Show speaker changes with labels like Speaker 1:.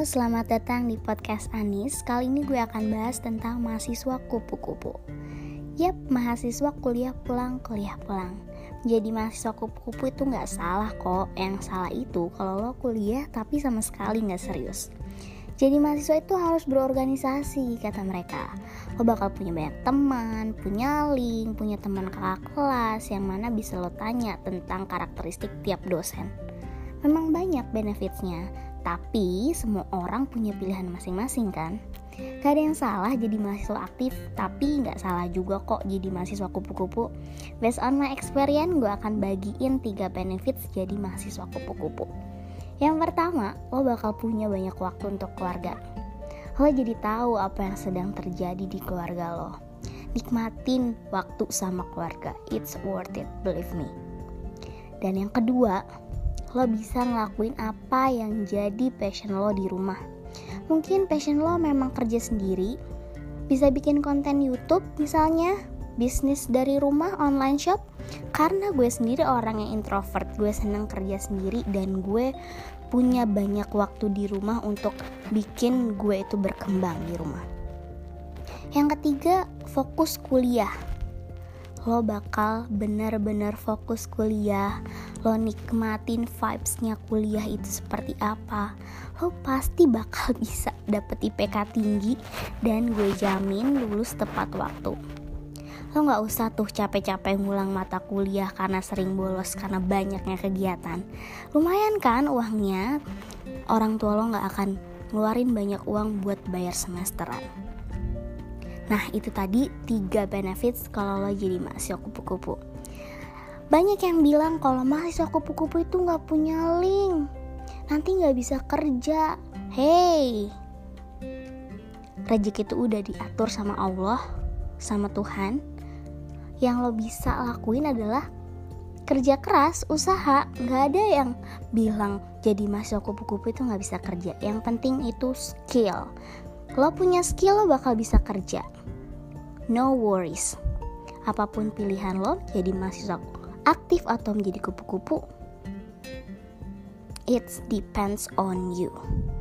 Speaker 1: Selamat datang di podcast Anis. Kali ini gue akan bahas tentang mahasiswa kupu-kupu. Yap, mahasiswa kuliah pulang, kuliah pulang. Jadi mahasiswa kupu-kupu itu nggak salah kok. Yang salah itu kalau lo kuliah tapi sama sekali nggak serius. Jadi mahasiswa itu harus berorganisasi, kata mereka. Lo bakal punya banyak teman, punya link, punya teman kakak kelas yang mana bisa lo tanya tentang karakteristik tiap dosen. Memang banyak benefitsnya, tapi semua orang punya pilihan masing-masing kan? Gak ada yang salah jadi mahasiswa aktif, tapi nggak salah juga kok jadi mahasiswa kupu-kupu. Based on my experience, gue akan bagiin 3 benefits jadi mahasiswa kupu-kupu. Yang pertama, lo bakal punya banyak waktu untuk keluarga. Lo jadi tahu apa yang sedang terjadi di keluarga lo. Nikmatin waktu sama keluarga. It's worth it, believe me. Dan yang kedua, lo bisa ngelakuin apa yang jadi passion lo di rumah. Mungkin passion lo memang kerja sendiri, bisa bikin konten YouTube misalnya, bisnis dari rumah online shop. Karena gue sendiri orang yang introvert, gue seneng kerja sendiri dan gue punya banyak waktu di rumah untuk bikin gue itu berkembang di rumah. Yang ketiga, fokus kuliah lo bakal bener-bener fokus kuliah. Lo nikmatin vibesnya kuliah itu seperti apa. Lo pasti bakal bisa dapet IPK tinggi dan gue jamin lulus tepat waktu. Lo gak usah tuh capek-capek ngulang mata kuliah karena sering bolos karena banyaknya kegiatan. Lumayan kan uangnya? Orang tua lo gak akan ngeluarin banyak uang buat bayar semesteran Nah itu tadi tiga benefits kalau lo jadi mahasiswa kupu-kupu. Banyak yang bilang kalau mahasiswa kupu-kupu itu nggak punya link. Nanti nggak bisa kerja. Hey! Rezeki itu udah diatur sama Allah Sama Tuhan. Yang lo bisa lakuin adalah kerja keras, usaha, nggak ada yang bilang jadi mahasiswa kupu-kupu itu nggak bisa kerja. Yang penting itu skill. Lo punya skill lo bakal bisa kerja no worries. Apa pun pilihan lo, jadi mahasiswa aktif atau menjadi kupu-kupu, it depends on you.